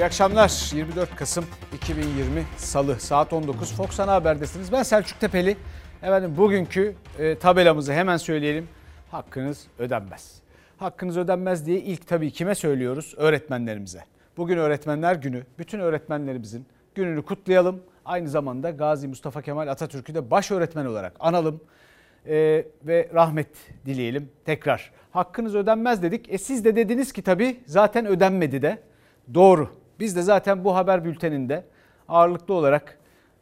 İyi akşamlar. 24 Kasım 2020 Salı saat 19 Fox Ana Haber'desiniz. Ben Selçuk Tepeli. Efendim bugünkü e, tabelamızı hemen söyleyelim. Hakkınız ödenmez. Hakkınız ödenmez diye ilk tabii kime söylüyoruz? Öğretmenlerimize. Bugün Öğretmenler Günü. Bütün öğretmenlerimizin gününü kutlayalım. Aynı zamanda Gazi Mustafa Kemal Atatürk'ü de baş öğretmen olarak analım. E, ve rahmet dileyelim tekrar. Hakkınız ödenmez dedik. E siz de dediniz ki tabii zaten ödenmedi de. Doğru. Biz de zaten bu haber bülteninde ağırlıklı olarak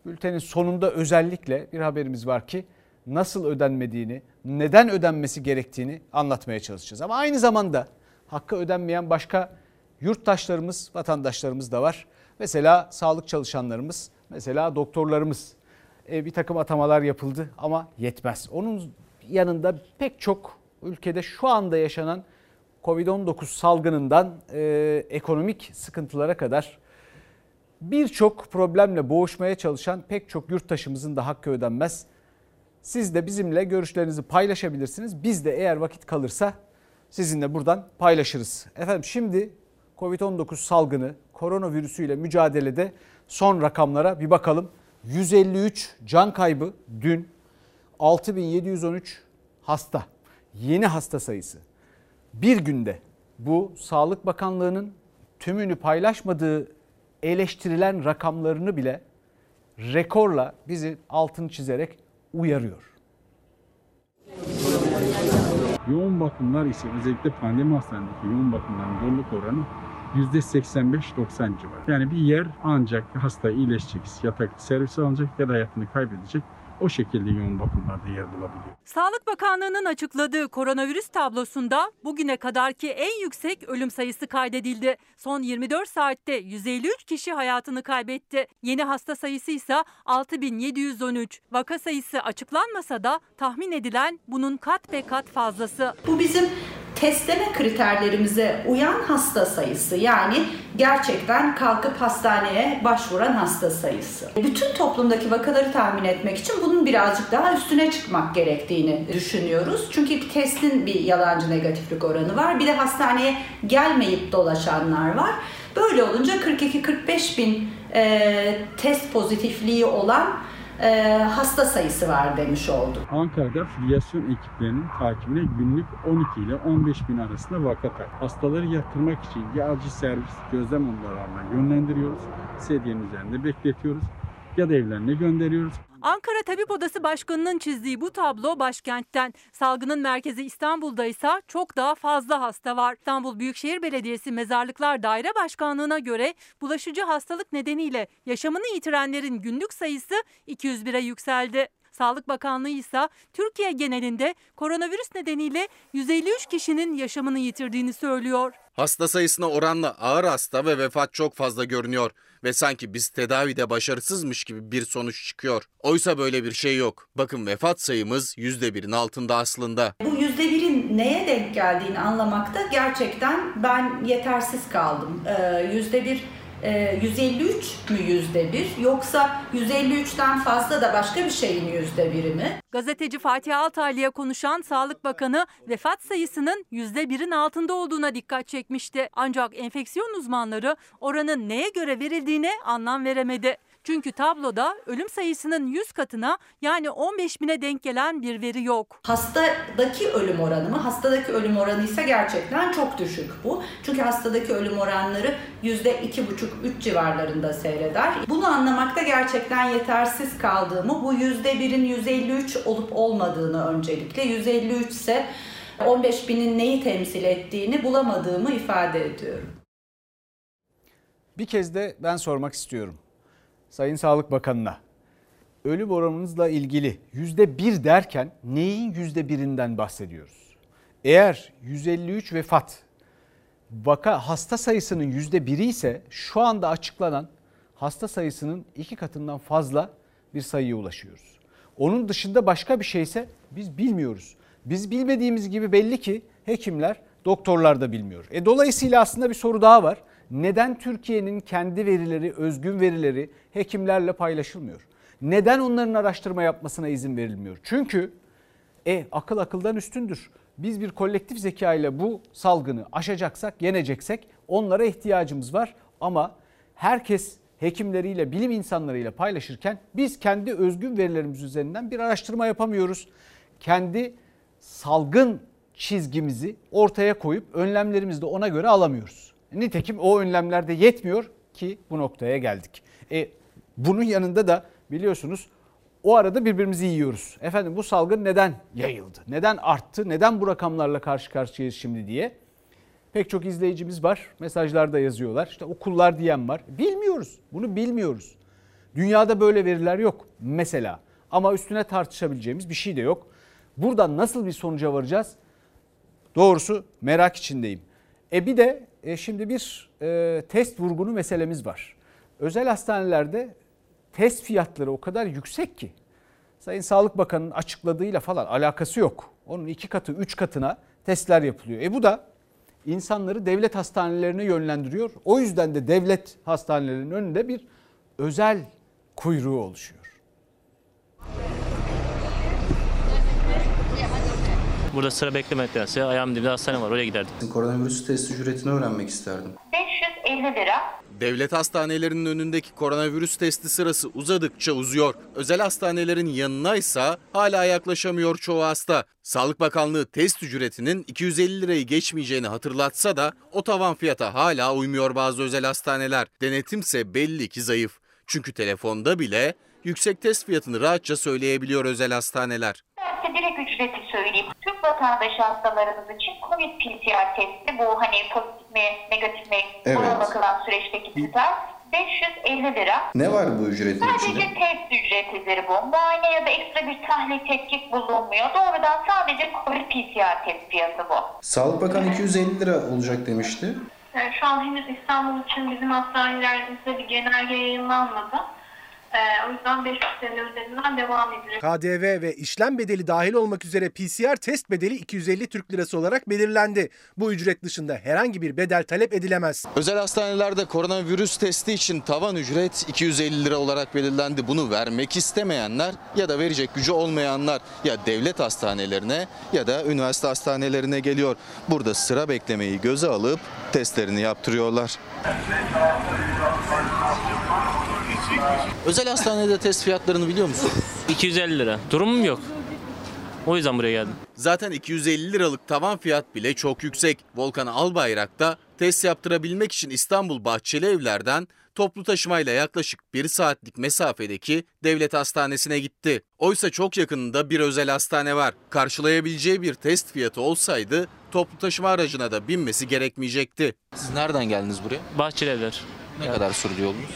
bültenin sonunda özellikle bir haberimiz var ki nasıl ödenmediğini, neden ödenmesi gerektiğini anlatmaya çalışacağız. Ama aynı zamanda hakkı ödenmeyen başka yurttaşlarımız, vatandaşlarımız da var. Mesela sağlık çalışanlarımız, mesela doktorlarımız. E, bir takım atamalar yapıldı ama yetmez. Onun yanında pek çok ülkede şu anda yaşanan Covid-19 salgınından e, ekonomik sıkıntılara kadar birçok problemle boğuşmaya çalışan pek çok yurttaşımızın da hakkı ödenmez. Siz de bizimle görüşlerinizi paylaşabilirsiniz. Biz de eğer vakit kalırsa sizinle buradan paylaşırız. Efendim şimdi Covid-19 salgını koronavirüsüyle mücadelede son rakamlara bir bakalım. 153 can kaybı dün 6713 hasta. Yeni hasta sayısı bir günde bu Sağlık Bakanlığı'nın tümünü paylaşmadığı eleştirilen rakamlarını bile rekorla bizi altını çizerek uyarıyor. Yoğun bakımlar ise özellikle pandemi hastanelerindeki yoğun bakımların doluluk oranı %85-90 civarı. Yani bir yer ancak hasta iyileşecek, yatak servis alacak ya da hayatını kaybedecek o şekilde yoğun bakımlarda yer bulabiliyor. Sağlık Bakanlığı'nın açıkladığı koronavirüs tablosunda bugüne kadarki en yüksek ölüm sayısı kaydedildi. Son 24 saatte 153 kişi hayatını kaybetti. Yeni hasta sayısı ise 6713. Vaka sayısı açıklanmasa da tahmin edilen bunun kat be kat fazlası. Bu bizim testleme kriterlerimize uyan hasta sayısı yani gerçekten kalkıp hastaneye başvuran hasta sayısı. Bütün toplumdaki vakaları tahmin etmek için bunun birazcık daha üstüne çıkmak gerektiğini düşünüyoruz. Çünkü testin bir yalancı negatiflik oranı var. Bir de hastaneye gelmeyip dolaşanlar var. Böyle olunca 42-45 bin e, test pozitifliği olan e, hasta sayısı var demiş olduk. Ankara'da filyasyon ekiplerinin takibine günlük 12 ile 15 bin arasında vaka tak. Hastaları yatırmak için ya acil servis gözlem odalarına yönlendiriyoruz, sedyenin üzerinde bekletiyoruz ya da evlerine gönderiyoruz. Ankara Tabip Odası Başkanı'nın çizdiği bu tablo başkentten. Salgının merkezi İstanbul'da ise çok daha fazla hasta var. İstanbul Büyükşehir Belediyesi Mezarlıklar Daire Başkanlığı'na göre bulaşıcı hastalık nedeniyle yaşamını yitirenlerin günlük sayısı 201'e yükseldi. Sağlık Bakanlığı ise Türkiye genelinde koronavirüs nedeniyle 153 kişinin yaşamını yitirdiğini söylüyor. Hasta sayısına oranla ağır hasta ve vefat çok fazla görünüyor ve sanki biz tedavide başarısızmış gibi bir sonuç çıkıyor. Oysa böyle bir şey yok. Bakın vefat sayımız %1'in altında aslında. Bu %1'in neye denk geldiğini anlamakta gerçekten ben yetersiz kaldım. Ee, %1 153 ee, mü yüzde bir yoksa 153'ten fazla da başka bir şeyin yüzde biri mi? Gazeteci Fatih Altaylı'ya konuşan Sağlık Bakanı vefat sayısının yüzde birin altında olduğuna dikkat çekmişti. Ancak enfeksiyon uzmanları oranın neye göre verildiğine anlam veremedi. Çünkü tabloda ölüm sayısının 100 katına yani 15 bine denk gelen bir veri yok. Hastadaki ölüm oranı mı? Hastadaki ölüm oranı ise gerçekten çok düşük bu. Çünkü hastadaki ölüm oranları %2,5-3 civarlarında seyreder. Bunu anlamakta gerçekten yetersiz kaldığımı, bu %1'in 153 olup olmadığını öncelikle, 153 ise 15 binin neyi temsil ettiğini bulamadığımı ifade ediyorum. Bir kez de ben sormak istiyorum. Sayın Sağlık Bakanı'na ölüm oranınızla ilgili yüzde bir derken neyin yüzde birinden bahsediyoruz? Eğer 153 vefat vaka hasta sayısının yüzde biri ise şu anda açıklanan hasta sayısının iki katından fazla bir sayıya ulaşıyoruz. Onun dışında başka bir şeyse biz bilmiyoruz. Biz bilmediğimiz gibi belli ki hekimler, doktorlar da bilmiyor. E dolayısıyla aslında bir soru daha var neden Türkiye'nin kendi verileri, özgün verileri hekimlerle paylaşılmıyor? Neden onların araştırma yapmasına izin verilmiyor? Çünkü e akıl akıldan üstündür. Biz bir kolektif zeka ile bu salgını aşacaksak, yeneceksek onlara ihtiyacımız var ama herkes hekimleriyle, bilim insanlarıyla paylaşırken biz kendi özgün verilerimiz üzerinden bir araştırma yapamıyoruz. Kendi salgın çizgimizi ortaya koyup önlemlerimizi de ona göre alamıyoruz. Nitekim o önlemler de yetmiyor ki bu noktaya geldik. E, bunun yanında da biliyorsunuz o arada birbirimizi yiyoruz. Efendim bu salgın neden yayıldı? Neden arttı? Neden bu rakamlarla karşı karşıyayız şimdi diye. Pek çok izleyicimiz var. Mesajlarda yazıyorlar. İşte okullar diyen var. Bilmiyoruz. Bunu bilmiyoruz. Dünyada böyle veriler yok mesela. Ama üstüne tartışabileceğimiz bir şey de yok. Buradan nasıl bir sonuca varacağız? Doğrusu merak içindeyim. E bir de e şimdi bir e, test vurgunu meselemiz var. Özel hastanelerde test fiyatları o kadar yüksek ki Sayın Sağlık Bakanı'nın açıkladığıyla falan alakası yok. Onun iki katı, üç katına testler yapılıyor. E bu da insanları devlet hastanelerine yönlendiriyor. O yüzden de devlet hastanelerinin önünde bir özel kuyruğu oluşuyor. Burada sıra beklemektense ayağım dibinde hastane var oraya giderdim. Koronavirüs test ücretini öğrenmek isterdim. 550 lira. Devlet hastanelerinin önündeki koronavirüs testi sırası uzadıkça uzuyor. Özel hastanelerin yanına ise hala yaklaşamıyor çoğu hasta. Sağlık Bakanlığı test ücretinin 250 lirayı geçmeyeceğini hatırlatsa da o tavan fiyata hala uymuyor bazı özel hastaneler. Denetimse belli ki zayıf. Çünkü telefonda bile yüksek test fiyatını rahatça söyleyebiliyor özel hastaneler. Ben size direkt ücreti söyleyeyim. Türk vatandaşı hastalarımız için COVID PCR testi bu hani pozitif mi negatif mi Evet. bakılan süreçteki tutar 550 lira. Ne var bu ücretin Sadece içinde? test ücretidir bu. Muayene ya da ekstra bir tahlil tetkik bulunmuyor. Doğrudan sadece COVID PCR test fiyatı bu. Sağlık Bakanı 250 lira olacak demişti. Ee, Şu an henüz İstanbul için bizim hastanelerimizde bir genelge yayınlanmadı. Ee, o yüzden 500 TL üzerinden devam edilecek. KDV ve işlem bedeli dahil olmak üzere PCR test bedeli 250 Türk Lirası olarak belirlendi. Bu ücret dışında herhangi bir bedel talep edilemez. Özel hastanelerde koronavirüs testi için tavan ücret 250 lira olarak belirlendi. Bunu vermek istemeyenler ya da verecek gücü olmayanlar ya devlet hastanelerine ya da üniversite hastanelerine geliyor. Burada sıra beklemeyi göze alıp testlerini yaptırıyorlar. Özel hastanede test fiyatlarını biliyor musun? 250 lira. Durumum yok. O yüzden buraya geldim. Zaten 250 liralık tavan fiyat bile çok yüksek. Volkan Albayrak da test yaptırabilmek için İstanbul Bahçeli Evler'den toplu taşımayla yaklaşık bir saatlik mesafedeki devlet hastanesine gitti. Oysa çok yakınında bir özel hastane var. Karşılayabileceği bir test fiyatı olsaydı toplu taşıma aracına da binmesi gerekmeyecekti. Siz nereden geldiniz buraya? Bahçelievler. Ne kadar sürdü yolunuz?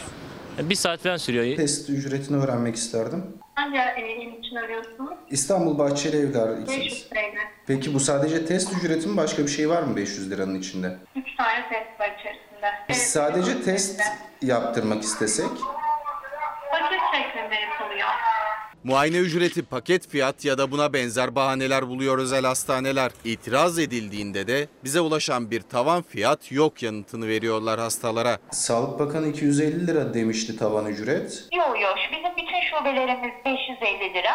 Bir saat falan sürüyor. Test ücretini öğrenmek isterdim. Hangi il için arıyorsunuz? İstanbul Bahçeli Evler 500 için. TL. Peki bu sadece test ücreti mi başka bir şey var mı 500 liranın içinde? 3 tane test var içerisinde. Biz Evet, sadece test yaptırmak istesek Paket şeklinde yapılıyor. Muayene ücreti paket fiyat ya da buna benzer bahaneler buluyor özel hastaneler. İtiraz edildiğinde de bize ulaşan bir tavan fiyat yok yanıtını veriyorlar hastalara. Sağlık Bakanı 250 lira demişti tavan ücret. Yok yok bizim bütün şubelerimiz 550 lira.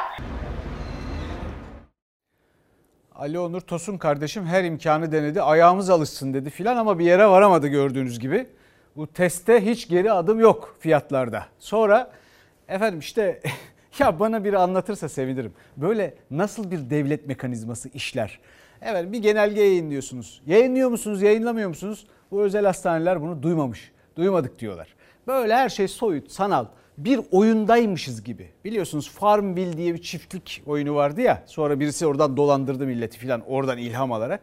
Ali Onur Tosun kardeşim her imkanı denedi. Ayağımız alışsın dedi filan ama bir yere varamadı gördüğünüz gibi. Bu teste hiç geri adım yok fiyatlarda. Sonra efendim işte ya bana biri anlatırsa sevinirim. Böyle nasıl bir devlet mekanizması işler? Evet bir genelge yayınlıyorsunuz. Yayınlıyor musunuz, yayınlamıyor musunuz? Bu özel hastaneler bunu duymamış. Duymadık diyorlar. Böyle her şey soyut, sanal. Bir oyundaymışız gibi. Biliyorsunuz Farmville diye bir çiftlik oyunu vardı ya. Sonra birisi oradan dolandırdı milleti filan oradan ilham alarak.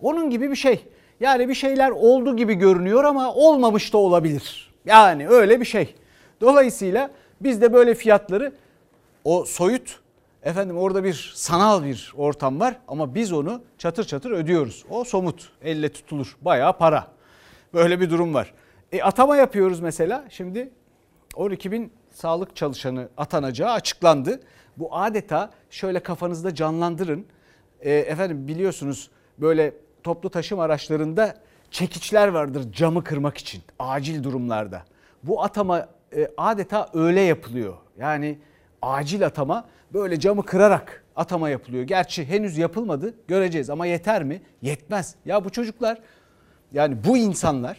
Onun gibi bir şey. Yani bir şeyler oldu gibi görünüyor ama olmamış da olabilir. Yani öyle bir şey. Dolayısıyla biz de böyle fiyatları o soyut efendim orada bir sanal bir ortam var ama biz onu çatır çatır ödüyoruz. O somut elle tutulur bayağı para. Böyle bir durum var. E, atama yapıyoruz mesela şimdi 12 bin sağlık çalışanı atanacağı açıklandı. Bu adeta şöyle kafanızda canlandırın. E, efendim biliyorsunuz böyle toplu taşıma araçlarında çekiçler vardır camı kırmak için acil durumlarda. Bu atama e, adeta öyle yapılıyor. Yani acil atama böyle camı kırarak atama yapılıyor. Gerçi henüz yapılmadı göreceğiz ama yeter mi? Yetmez. Ya bu çocuklar yani bu insanlar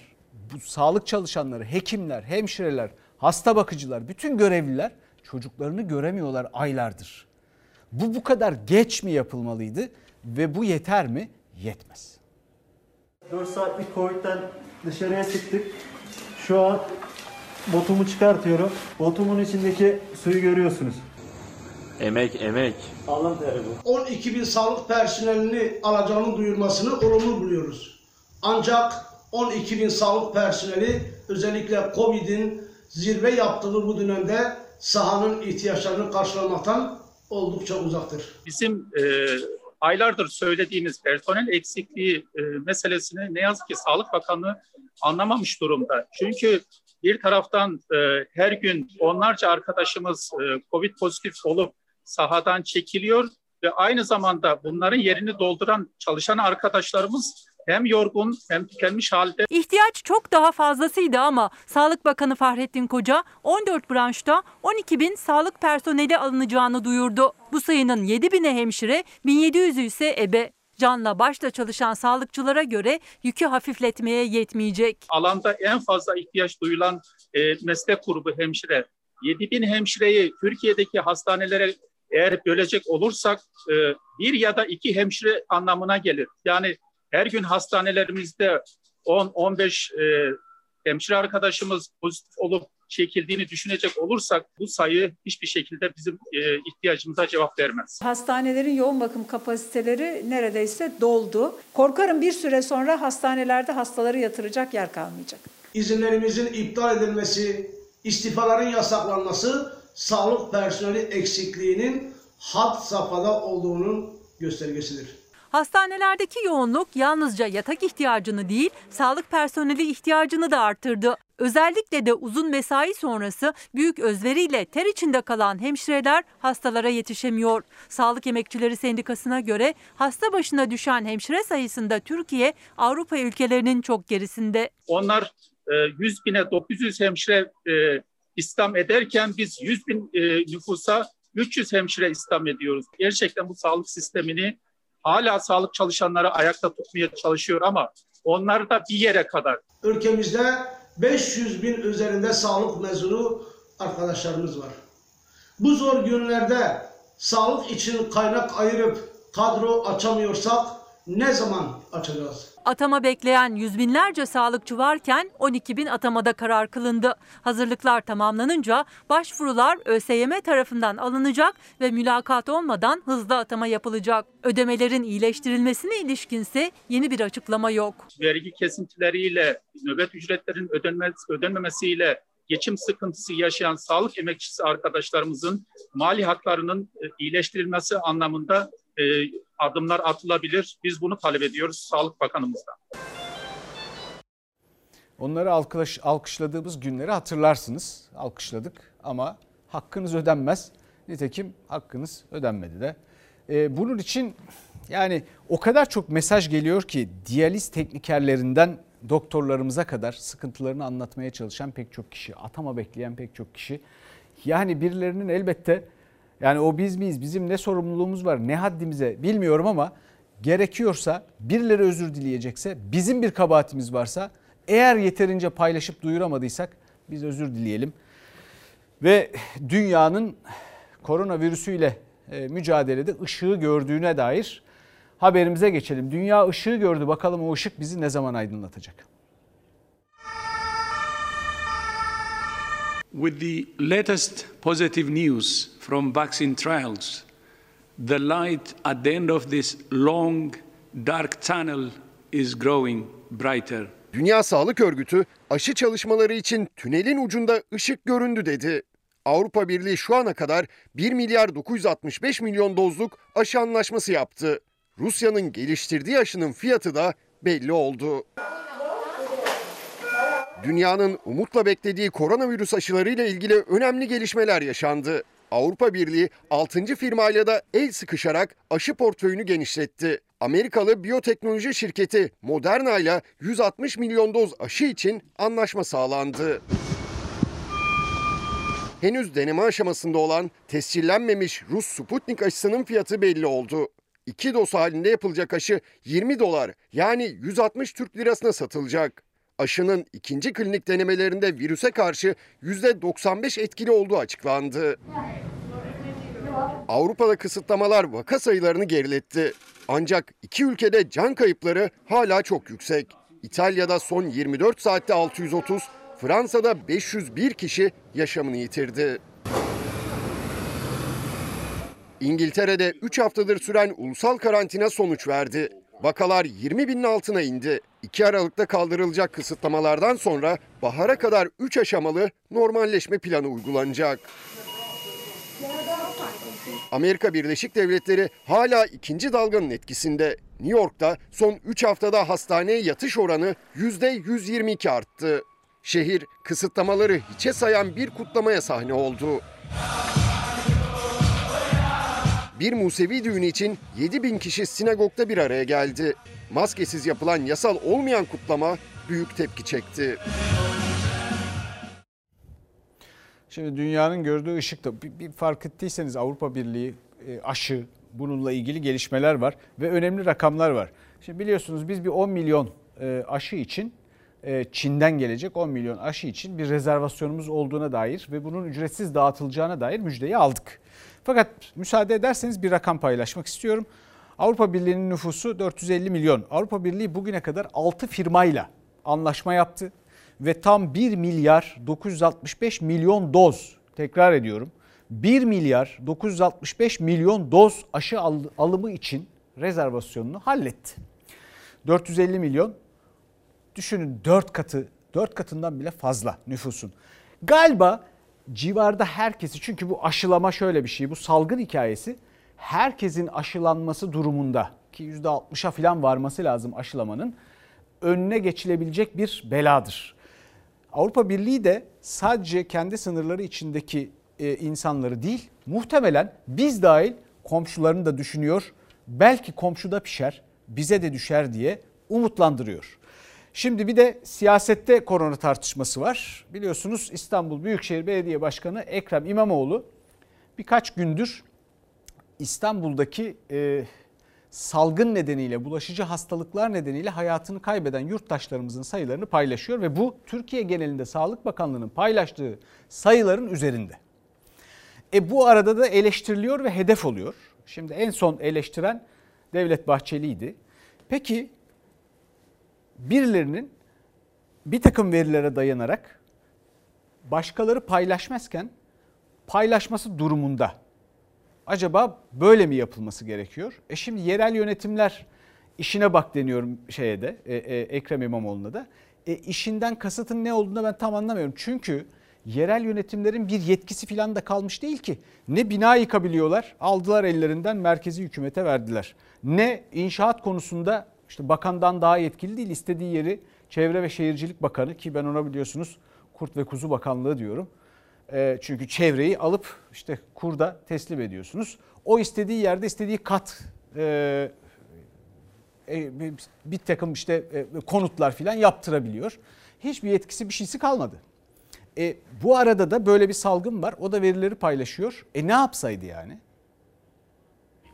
bu sağlık çalışanları, hekimler, hemşireler, hasta bakıcılar, bütün görevliler çocuklarını göremiyorlar aylardır. Bu bu kadar geç mi yapılmalıydı ve bu yeter mi? Yetmez. 4 saatlik Covid'den dışarıya çıktık. Şu an botumu çıkartıyorum. Botumun içindeki suyu görüyorsunuz. Emek, emek. Alın teri bu. 12 bin sağlık personelini alacağını duyurmasını olumlu buluyoruz. Ancak 12 bin sağlık personeli özellikle Covid'in zirve yaptığı bu dönemde sahanın ihtiyaçlarını karşılamaktan oldukça uzaktır. Bizim e, aylardır söylediğimiz personel eksikliği e, meselesini ne yazık ki Sağlık Bakanlığı anlamamış durumda. Çünkü bir taraftan e, her gün onlarca arkadaşımız e, COVID pozitif olup sahadan çekiliyor ve aynı zamanda bunların yerini dolduran çalışan arkadaşlarımız hem yorgun hem tükenmiş halde. İhtiyaç çok daha fazlasıydı ama Sağlık Bakanı Fahrettin Koca 14 branşta 12 bin sağlık personeli alınacağını duyurdu. Bu sayının 7 bine hemşire, 1700'ü ise ebe. Canla başla çalışan sağlıkçılara göre yükü hafifletmeye yetmeyecek. Alanda en fazla ihtiyaç duyulan e, meslek grubu hemşire. 7 bin hemşireyi Türkiye'deki hastanelere eğer bölecek olursak e, bir ya da iki hemşire anlamına gelir. Yani her gün hastanelerimizde 10-15 e, hemşire arkadaşımız pozitif olup çekildiğini düşünecek olursak bu sayı hiçbir şekilde bizim e, ihtiyacımıza cevap vermez. Hastanelerin yoğun bakım kapasiteleri neredeyse doldu. Korkarım bir süre sonra hastanelerde hastaları yatıracak yer kalmayacak. İzinlerimizin iptal edilmesi, istifaların yasaklanması sağlık personeli eksikliğinin had safhada olduğunun göstergesidir. Hastanelerdeki yoğunluk yalnızca yatak ihtiyacını değil, sağlık personeli ihtiyacını da arttırdı. Özellikle de uzun mesai sonrası büyük özveriyle ter içinde kalan hemşireler hastalara yetişemiyor. Sağlık Emekçileri Sendikası'na göre hasta başına düşen hemşire sayısında Türkiye Avrupa ülkelerinin çok gerisinde. Onlar 100 bine 900 hemşire istihdam ederken biz 100 bin nüfusa 300 hemşire istihdam ediyoruz. Gerçekten bu sağlık sistemini hala sağlık çalışanları ayakta tutmaya çalışıyor ama onlar da bir yere kadar. Ülkemizde 500 bin üzerinde sağlık mezunu arkadaşlarımız var. Bu zor günlerde sağlık için kaynak ayırıp kadro açamıyorsak ne zaman açacağız? Atama bekleyen yüz binlerce sağlıkçı varken 12 bin atamada karar kılındı. Hazırlıklar tamamlanınca başvurular ÖSYM tarafından alınacak ve mülakat olmadan hızlı atama yapılacak. Ödemelerin iyileştirilmesine ilişkinse yeni bir açıklama yok. Vergi kesintileriyle, nöbet ücretlerin ödenmez, ödenmemesiyle geçim sıkıntısı yaşayan sağlık emekçisi arkadaşlarımızın mali haklarının iyileştirilmesi anlamında e, adımlar atılabilir. Biz bunu talep ediyoruz Sağlık Bakanımızdan. Onları alkış, alkışladığımız günleri hatırlarsınız. Alkışladık ama hakkınız ödenmez. Nitekim hakkınız ödenmedi de. Ee, bunun için yani o kadar çok mesaj geliyor ki diyaliz teknikerlerinden doktorlarımıza kadar sıkıntılarını anlatmaya çalışan pek çok kişi, atama bekleyen pek çok kişi. Yani birilerinin elbette yani o biz miyiz, bizim ne sorumluluğumuz var, ne haddimize bilmiyorum ama gerekiyorsa birileri özür dileyecekse, bizim bir kabahatimiz varsa eğer yeterince paylaşıp duyuramadıysak biz özür dileyelim. Ve dünyanın koronavirüsüyle mücadelede ışığı gördüğüne dair haberimize geçelim. Dünya ışığı gördü bakalım o ışık bizi ne zaman aydınlatacak? With the latest positive news from vaccine trials, the light at the end of this long, dark tunnel is growing brighter. Dünya Sağlık Örgütü aşı çalışmaları için tünelin ucunda ışık göründü dedi. Avrupa Birliği şu ana kadar 1 milyar 965 milyon dozluk aşı anlaşması yaptı. Rusya'nın geliştirdiği aşının fiyatı da belli oldu. Dünyanın umutla beklediği koronavirüs aşılarıyla ilgili önemli gelişmeler yaşandı. Avrupa Birliği 6. firmayla da el sıkışarak aşı portföyünü genişletti. Amerikalı biyoteknoloji şirketi Moderna ile 160 milyon doz aşı için anlaşma sağlandı. Henüz deneme aşamasında olan tescillenmemiş Rus Sputnik aşısının fiyatı belli oldu. İki doz halinde yapılacak aşı 20 dolar yani 160 Türk lirasına satılacak. Aşının ikinci klinik denemelerinde virüse karşı %95 etkili olduğu açıklandı. Avrupa'da kısıtlamalar vaka sayılarını geriletti. Ancak iki ülkede can kayıpları hala çok yüksek. İtalya'da son 24 saatte 630, Fransa'da 501 kişi yaşamını yitirdi. İngiltere'de 3 haftadır süren ulusal karantina sonuç verdi. Vakalar 20 binin altına indi. 2 Aralık'ta kaldırılacak kısıtlamalardan sonra bahara kadar 3 aşamalı normalleşme planı uygulanacak. Amerika Birleşik Devletleri hala ikinci dalganın etkisinde. New York'ta son 3 haftada hastaneye yatış oranı %122 arttı. Şehir kısıtlamaları hiçe sayan bir kutlamaya sahne oldu. Bir Musevi düğünü için 7 bin kişi sinagogda bir araya geldi. Maskesiz yapılan yasal olmayan kutlama büyük tepki çekti. Şimdi dünyanın gördüğü ışıkta bir, bir fark ettiyseniz Avrupa Birliği e, aşı bununla ilgili gelişmeler var ve önemli rakamlar var. Şimdi biliyorsunuz biz bir 10 milyon e, aşı için e, Çin'den gelecek 10 milyon aşı için bir rezervasyonumuz olduğuna dair ve bunun ücretsiz dağıtılacağına dair müjdeyi aldık. Fakat müsaade ederseniz bir rakam paylaşmak istiyorum. Avrupa Birliği'nin nüfusu 450 milyon. Avrupa Birliği bugüne kadar 6 firmayla anlaşma yaptı ve tam 1 milyar 965 milyon doz tekrar ediyorum 1 milyar 965 milyon doz aşı alımı için rezervasyonunu halletti. 450 milyon düşünün 4 katı 4 katından bile fazla nüfusun. Galiba civarda herkesi çünkü bu aşılama şöyle bir şey bu salgın hikayesi herkesin aşılanması durumunda ki %60'a falan varması lazım aşılamanın önüne geçilebilecek bir beladır. Avrupa Birliği de sadece kendi sınırları içindeki e, insanları değil muhtemelen biz dahil komşularını da düşünüyor. Belki komşuda pişer bize de düşer diye umutlandırıyor. Şimdi bir de siyasette korona tartışması var. Biliyorsunuz İstanbul Büyükşehir Belediye Başkanı Ekrem İmamoğlu birkaç gündür İstanbul'daki e, salgın nedeniyle, bulaşıcı hastalıklar nedeniyle hayatını kaybeden yurttaşlarımızın sayılarını paylaşıyor ve bu Türkiye genelinde Sağlık Bakanlığı'nın paylaştığı sayıların üzerinde. E bu arada da eleştiriliyor ve hedef oluyor. Şimdi en son eleştiren Devlet Bahçeli'ydi. Peki birilerinin bir takım verilere dayanarak başkaları paylaşmazken paylaşması durumunda acaba böyle mi yapılması gerekiyor? E şimdi yerel yönetimler işine bak deniyorum şeye de e, e, Ekrem İmamoğlu'na da. E, işinden kasıtın ne olduğunu ben tam anlamıyorum. Çünkü yerel yönetimlerin bir yetkisi falan da kalmış değil ki. Ne bina yıkabiliyorlar aldılar ellerinden merkezi hükümete verdiler. Ne inşaat konusunda işte bakandan daha yetkili değil istediği yeri Çevre ve Şehircilik Bakanı ki ben ona biliyorsunuz Kurt ve Kuzu Bakanlığı diyorum. E, çünkü çevreyi alıp işte kurda teslim ediyorsunuz. O istediği yerde istediği kat e, e, bir takım işte konutlar filan yaptırabiliyor. Hiçbir yetkisi bir şeysi kalmadı. E, bu arada da böyle bir salgın var. O da verileri paylaşıyor. E ne yapsaydı yani?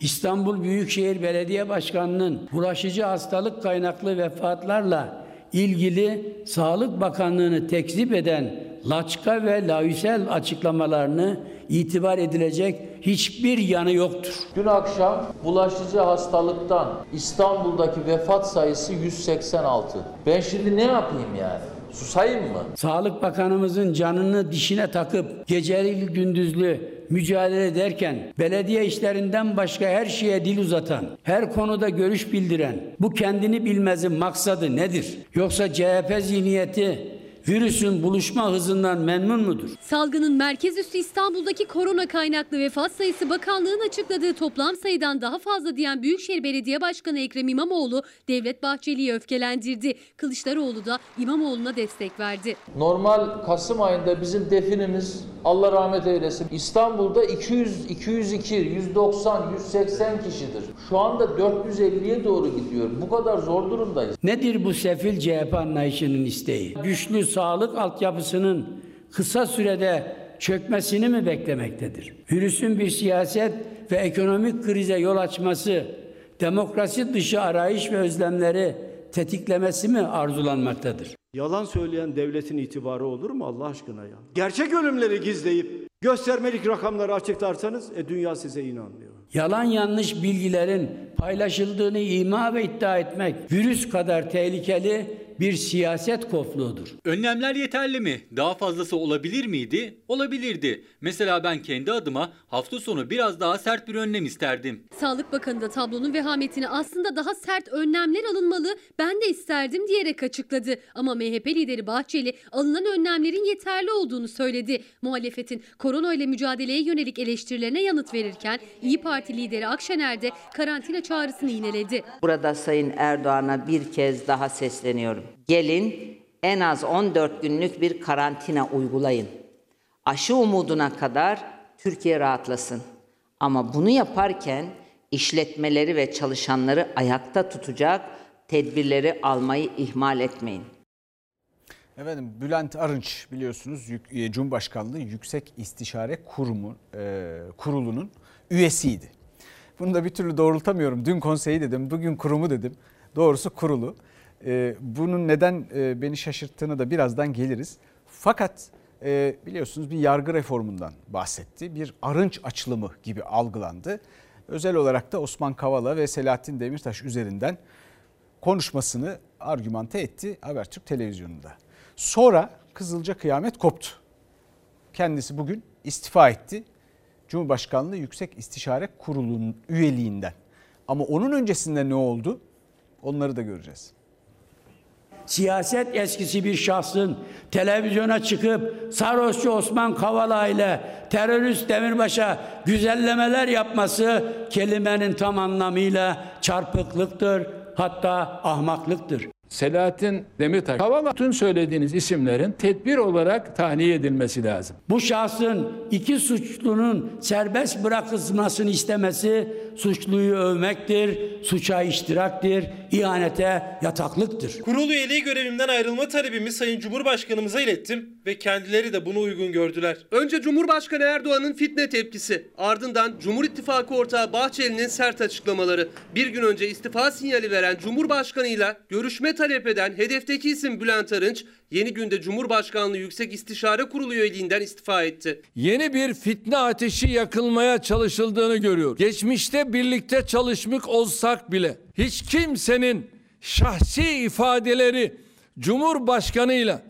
İstanbul Büyükşehir Belediye Başkanı'nın bulaşıcı hastalık kaynaklı vefatlarla ilgili Sağlık Bakanlığı'nı tekzip eden laçka ve laüsel açıklamalarını itibar edilecek hiçbir yanı yoktur. Dün akşam bulaşıcı hastalıktan İstanbul'daki vefat sayısı 186. Ben şimdi ne yapayım yani? Susayım mı? Sağlık Bakanımızın canını dişine takıp geceli gündüzlü mücadele ederken belediye işlerinden başka her şeye dil uzatan, her konuda görüş bildiren bu kendini bilmezin maksadı nedir? Yoksa CHP zihniyeti virüsün buluşma hızından memnun mudur? Salgının merkez üssü İstanbul'daki korona kaynaklı vefat sayısı bakanlığın açıkladığı toplam sayıdan daha fazla diyen Büyükşehir Belediye Başkanı Ekrem İmamoğlu Devlet Bahçeli'yi öfkelendirdi. Kılıçdaroğlu da İmamoğlu'na destek verdi. Normal Kasım ayında bizim definimiz Allah rahmet eylesin İstanbul'da 200, 202, 190, 180 kişidir. Şu anda 450'ye doğru gidiyor. Bu kadar zor durumdayız. Nedir bu sefil CHP anlayışının isteği? Güçlü sağlık altyapısının kısa sürede çökmesini mi beklemektedir? Virüsün bir siyaset ve ekonomik krize yol açması, demokrasi dışı arayış ve özlemleri tetiklemesi mi arzulanmaktadır? Yalan söyleyen devletin itibarı olur mu Allah aşkına ya? Gerçek ölümleri gizleyip göstermelik rakamları açıklarsanız e, dünya size inanmıyor. Yalan yanlış bilgilerin paylaşıldığını ima ve iddia etmek virüs kadar tehlikeli bir siyaset kofluğudur. Önlemler yeterli mi? Daha fazlası olabilir miydi? Olabilirdi. Mesela ben kendi adıma hafta sonu biraz daha sert bir önlem isterdim. Sağlık Bakanı da tablonun vehametini aslında daha sert önlemler alınmalı ben de isterdim diyerek açıkladı. Ama MHP lideri Bahçeli alınan önlemlerin yeterli olduğunu söyledi. Muhalefetin korona ile mücadeleye yönelik eleştirilerine yanıt verirken İyi Parti lideri Akşener de karantina çağrısını yineledi. Burada Sayın Erdoğan'a bir kez daha sesleniyorum. Gelin en az 14 günlük bir karantina uygulayın. Aşı umuduna kadar Türkiye rahatlasın. Ama bunu yaparken işletmeleri ve çalışanları ayakta tutacak tedbirleri almayı ihmal etmeyin. Efendim Bülent Arınç biliyorsunuz e, Cumhurbaşkanlığı Yüksek İstişare Kurumu e, Kurulu'nun üyesiydi. Bunu da bir türlü doğrultamıyorum. Dün konseyi dedim, bugün kurumu dedim. Doğrusu kurulu. E, bunun neden e, beni şaşırttığını da birazdan geliriz. Fakat e, biliyorsunuz bir yargı reformundan bahsetti. Bir arınç açılımı gibi algılandı. Özel olarak da Osman Kavala ve Selahattin Demirtaş üzerinden konuşmasını argümante etti Habertürk televizyonunda. Sonra Kızılca kıyamet koptu. Kendisi bugün istifa etti. Cumhurbaşkanlığı Yüksek İstişare Kurulu'nun üyeliğinden. Ama onun öncesinde ne oldu? Onları da göreceğiz. Siyaset eskisi bir şahsın televizyona çıkıp sarhoşçu Osman Kavala ile terörist Demirbaş'a güzellemeler yapması kelimenin tam anlamıyla çarpıklıktır, hatta ahmaklıktır. Selahattin Demirtaş, Kavala tüm söylediğiniz isimlerin tedbir olarak tahliye edilmesi lazım. Bu şahsın iki suçlunun serbest bırakılmasını istemesi suçluyu övmektir, suça iştiraktir, ihanete yataklıktır. Kurul üyeliği görevimden ayrılma talebimi Sayın Cumhurbaşkanımıza ilettim ve kendileri de bunu uygun gördüler. Önce Cumhurbaşkanı Erdoğan'ın fitne tepkisi, ardından Cumhur İttifakı ortağı Bahçeli'nin sert açıklamaları. Bir gün önce istifa sinyali veren Cumhurbaşkanıyla görüşme talep eden hedefteki isim Bülent Arınç, yeni günde Cumhurbaşkanlığı Yüksek İstişare Kurulu üyeliğinden istifa etti. Yeni bir fitne ateşi yakılmaya çalışıldığını görüyor. Geçmişte birlikte çalışmış olsak bile hiç kimsenin şahsi ifadeleri Cumhurbaşkanıyla,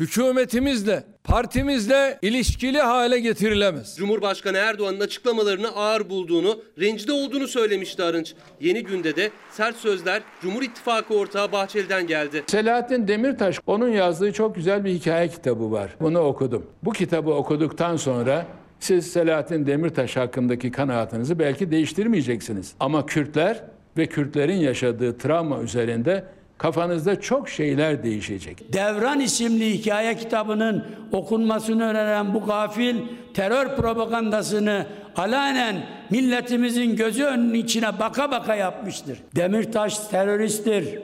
hükümetimizle, partimizle ilişkili hale getirilemez. Cumhurbaşkanı Erdoğan'ın açıklamalarını ağır bulduğunu, rencide olduğunu söylemişti Arınç. Yeni günde de sert sözler Cumhur İttifakı ortağı Bahçeli'den geldi. Selahattin Demirtaş, onun yazdığı çok güzel bir hikaye kitabı var. Bunu okudum. Bu kitabı okuduktan sonra siz Selahattin Demirtaş hakkındaki kanaatinizi belki değiştirmeyeceksiniz. Ama Kürtler ve Kürtlerin yaşadığı travma üzerinde kafanızda çok şeyler değişecek. Devran isimli hikaye kitabının okunmasını öneren bu gafil terör propagandasını alanen milletimizin gözü önünün içine baka baka yapmıştır. Demirtaş teröristtir.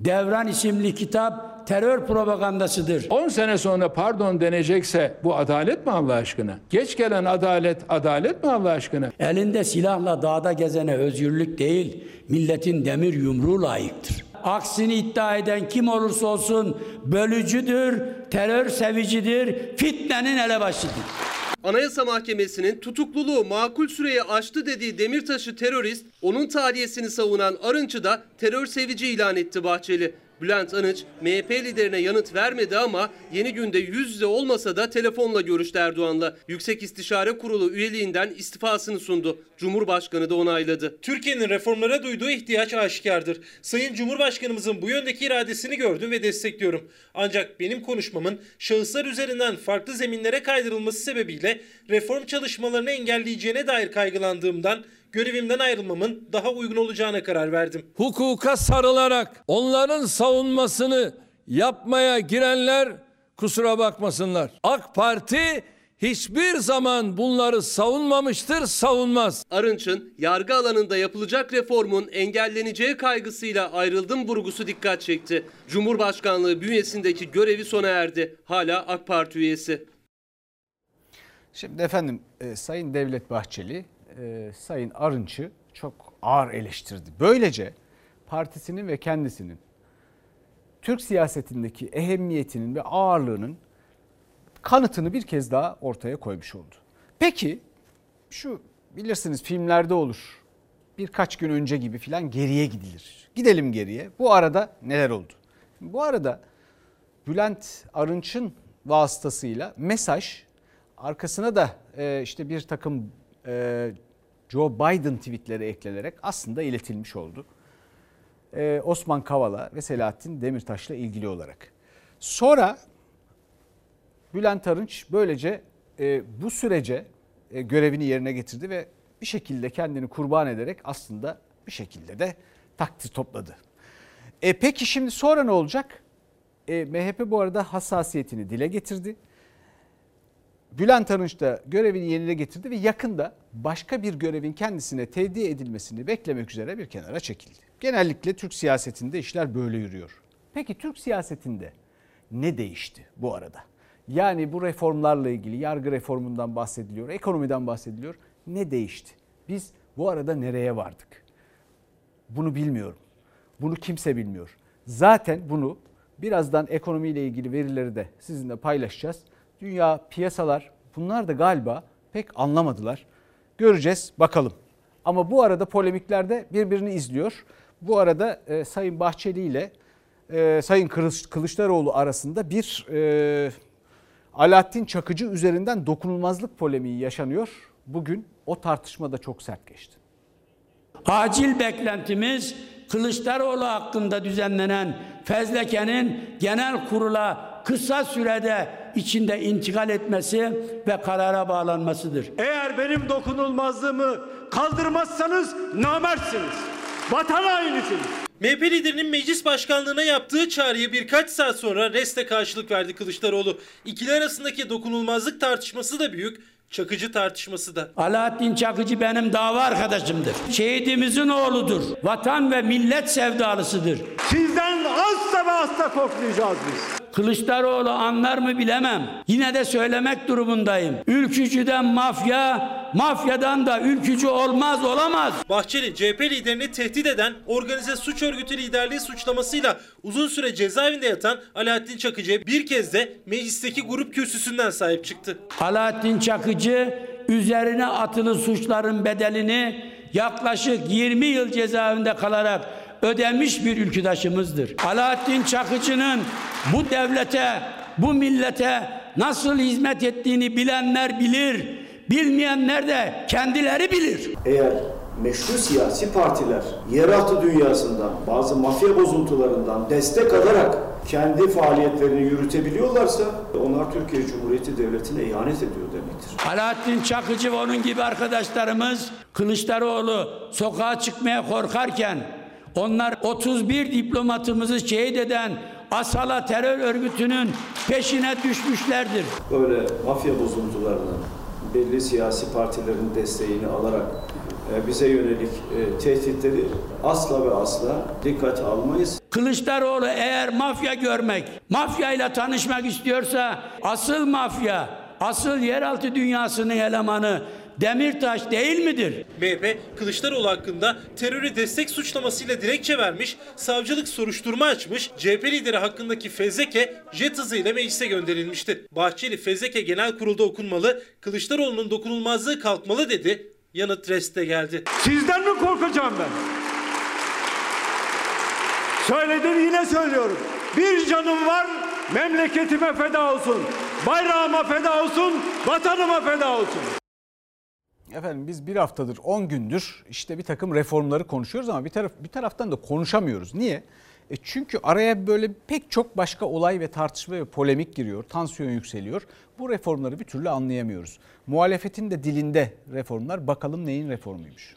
Devran isimli kitap terör propagandasıdır. 10 sene sonra pardon denecekse bu adalet mi Allah aşkına? Geç gelen adalet adalet mi Allah aşkına? Elinde silahla dağda gezene özgürlük değil, milletin demir yumruğu layıktır. Aksini iddia eden kim olursa olsun bölücüdür, terör sevicidir, fitnenin elebaşıdır. Anayasa Mahkemesi'nin tutukluluğu makul süreyi aştı dediği Demirtaş'ı terörist, onun tahliyesini savunan Arınç'ı da terör sevici ilan etti Bahçeli. Bülent Arınç MHP liderine yanıt vermedi ama yeni günde yüz yüze olmasa da telefonla görüştü Erdoğan'la. Yüksek İstişare Kurulu üyeliğinden istifasını sundu. Cumhurbaşkanı da onayladı. Türkiye'nin reformlara duyduğu ihtiyaç aşikardır. Sayın Cumhurbaşkanımızın bu yöndeki iradesini gördüm ve destekliyorum. Ancak benim konuşmamın şahıslar üzerinden farklı zeminlere kaydırılması sebebiyle reform çalışmalarını engelleyeceğine dair kaygılandığımdan görevimden ayrılmamın daha uygun olacağına karar verdim. Hukuka sarılarak onların savunmasını yapmaya girenler kusura bakmasınlar. AK Parti hiçbir zaman bunları savunmamıştır, savunmaz. Arınç'ın yargı alanında yapılacak reformun engelleneceği kaygısıyla ayrıldım vurgusu dikkat çekti. Cumhurbaşkanlığı bünyesindeki görevi sona erdi. Hala AK Parti üyesi. Şimdi efendim e, Sayın Devlet Bahçeli e, Sayın Arınç'ı çok ağır eleştirdi. Böylece partisinin ve kendisinin Türk siyasetindeki ehemmiyetinin ve ağırlığının kanıtını bir kez daha ortaya koymuş oldu. Peki şu bilirsiniz filmlerde olur. Birkaç gün önce gibi filan geriye gidilir. Gidelim geriye. Bu arada neler oldu? Bu arada Bülent Arınç'ın vasıtasıyla mesaj arkasına da e, işte bir takım Joe Biden tweetleri eklenerek aslında iletilmiş oldu. E, Osman Kavala ve Selahattin Demirtaş'la ilgili olarak. Sonra Bülent Arınç böylece e, bu sürece e, görevini yerine getirdi ve bir şekilde kendini kurban ederek aslında bir şekilde de takdir topladı. E, peki şimdi sonra ne olacak? E, MHP bu arada hassasiyetini dile getirdi. Bülent Arınç da görevini yerine getirdi ve yakında başka bir görevin kendisine tevdi edilmesini beklemek üzere bir kenara çekildi. Genellikle Türk siyasetinde işler böyle yürüyor. Peki Türk siyasetinde ne değişti bu arada? Yani bu reformlarla ilgili yargı reformundan bahsediliyor, ekonomiden bahsediliyor. Ne değişti? Biz bu arada nereye vardık? Bunu bilmiyorum. Bunu kimse bilmiyor. Zaten bunu birazdan ekonomiyle ilgili verileri de sizinle paylaşacağız. Dünya, piyasalar bunlar da galiba pek anlamadılar. Göreceğiz bakalım. Ama bu arada polemiklerde birbirini izliyor. Bu arada e, Sayın Bahçeli ile e, Sayın Kılıçdaroğlu arasında bir e, Alaaddin Çakıcı üzerinden dokunulmazlık polemiği yaşanıyor. Bugün o tartışma da çok sert geçti. Acil beklentimiz Kılıçdaroğlu hakkında düzenlenen fezlekenin genel kurula kısa sürede içinde intikal etmesi ve karara bağlanmasıdır. Eğer benim dokunulmazlığımı kaldırmazsanız namertsiniz. Vatan hainisiniz. MHP liderinin meclis başkanlığına yaptığı çağrıya birkaç saat sonra reste karşılık verdi Kılıçdaroğlu. İkili arasındaki dokunulmazlık tartışması da büyük, Çakıcı tartışması da. Alaaddin Çakıcı benim dava arkadaşımdır. Şehidimizin oğludur. Vatan ve millet sevdalısıdır. Sizden asla ve asla korkmayacağız biz. Kılıçdaroğlu anlar mı bilemem. Yine de söylemek durumundayım. Ülkücüden mafya, mafyadan da ülkücü olmaz olamaz. Bahçeli CHP liderini tehdit eden organize suç örgütü liderliği suçlamasıyla uzun süre cezaevinde yatan Alaaddin Çakıcı'ya bir kez de meclisteki grup kürsüsünden sahip çıktı. Alaaddin Çakıcı üzerine atılı suçların bedelini yaklaşık 20 yıl cezaevinde kalarak ödemiş bir ülküdaşımızdır. Alaaddin Çakıcı'nın bu devlete, bu millete nasıl hizmet ettiğini bilenler bilir. Bilmeyenler de kendileri bilir. Eğer meşru siyasi partiler yeraltı dünyasından, bazı mafya bozuntularından destek alarak kendi faaliyetlerini yürütebiliyorlarsa onlar Türkiye Cumhuriyeti Devleti'ne ihanet ediyor demektir. Alaaddin Çakıcı ve onun gibi arkadaşlarımız Kılıçdaroğlu sokağa çıkmaya korkarken onlar 31 diplomatımızı şehit eden Asala terör örgütünün peşine düşmüşlerdir. Böyle mafya bozuntularının belli siyasi partilerin desteğini alarak e, bize yönelik e, tehditleri asla ve asla dikkate almayız. Kılıçdaroğlu eğer mafya görmek, mafyayla tanışmak istiyorsa asıl mafya, asıl yeraltı dünyasının elemanı Demirtaş değil midir? MHP Kılıçdaroğlu hakkında teröre destek suçlamasıyla dilekçe vermiş, savcılık soruşturma açmış, CHP lideri hakkındaki fezleke jet hızıyla meclise gönderilmişti. Bahçeli fezleke genel kurulda okunmalı, Kılıçdaroğlu'nun dokunulmazlığı kalkmalı dedi. Yanıt reste geldi. Sizden mi korkacağım ben? Söyledim yine söylüyorum. Bir canım var memleketime feda olsun. Bayrağıma feda olsun, vatanıma feda olsun. Efendim biz bir haftadır 10 gündür işte bir takım reformları konuşuyoruz ama bir, taraf, bir taraftan da konuşamıyoruz. Niye? E çünkü araya böyle pek çok başka olay ve tartışma ve polemik giriyor. Tansiyon yükseliyor. Bu reformları bir türlü anlayamıyoruz. Muhalefetin de dilinde reformlar bakalım neyin reformuymuş.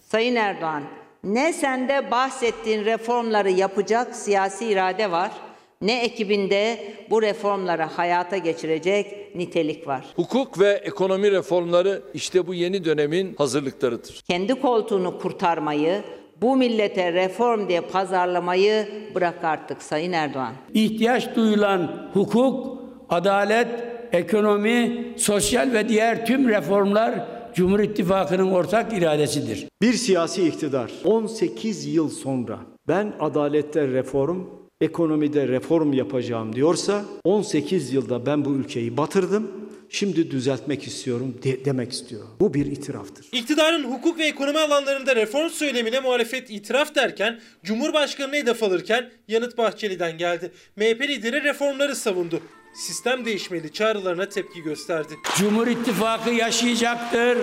Sayın Erdoğan, ne sende bahsettiğin reformları yapacak siyasi irade var ne ekibinde bu reformları hayata geçirecek nitelik var. Hukuk ve ekonomi reformları işte bu yeni dönemin hazırlıklarıdır. Kendi koltuğunu kurtarmayı, bu millete reform diye pazarlamayı bırak artık Sayın Erdoğan. İhtiyaç duyulan hukuk, adalet, ekonomi, sosyal ve diğer tüm reformlar Cumhur İttifakı'nın ortak iradesidir. Bir siyasi iktidar 18 yıl sonra ben adalette reform, ekonomide reform yapacağım diyorsa 18 yılda ben bu ülkeyi batırdım. Şimdi düzeltmek istiyorum de- demek istiyor. Bu bir itiraftır. İktidarın hukuk ve ekonomi alanlarında reform söylemine muhalefet itiraf derken Cumhurbaşkanı'na hedef alırken yanıt Bahçeli'den geldi. MHP lideri reformları savundu. Sistem değişmeli çağrılarına tepki gösterdi. Cumhur İttifakı yaşayacaktır.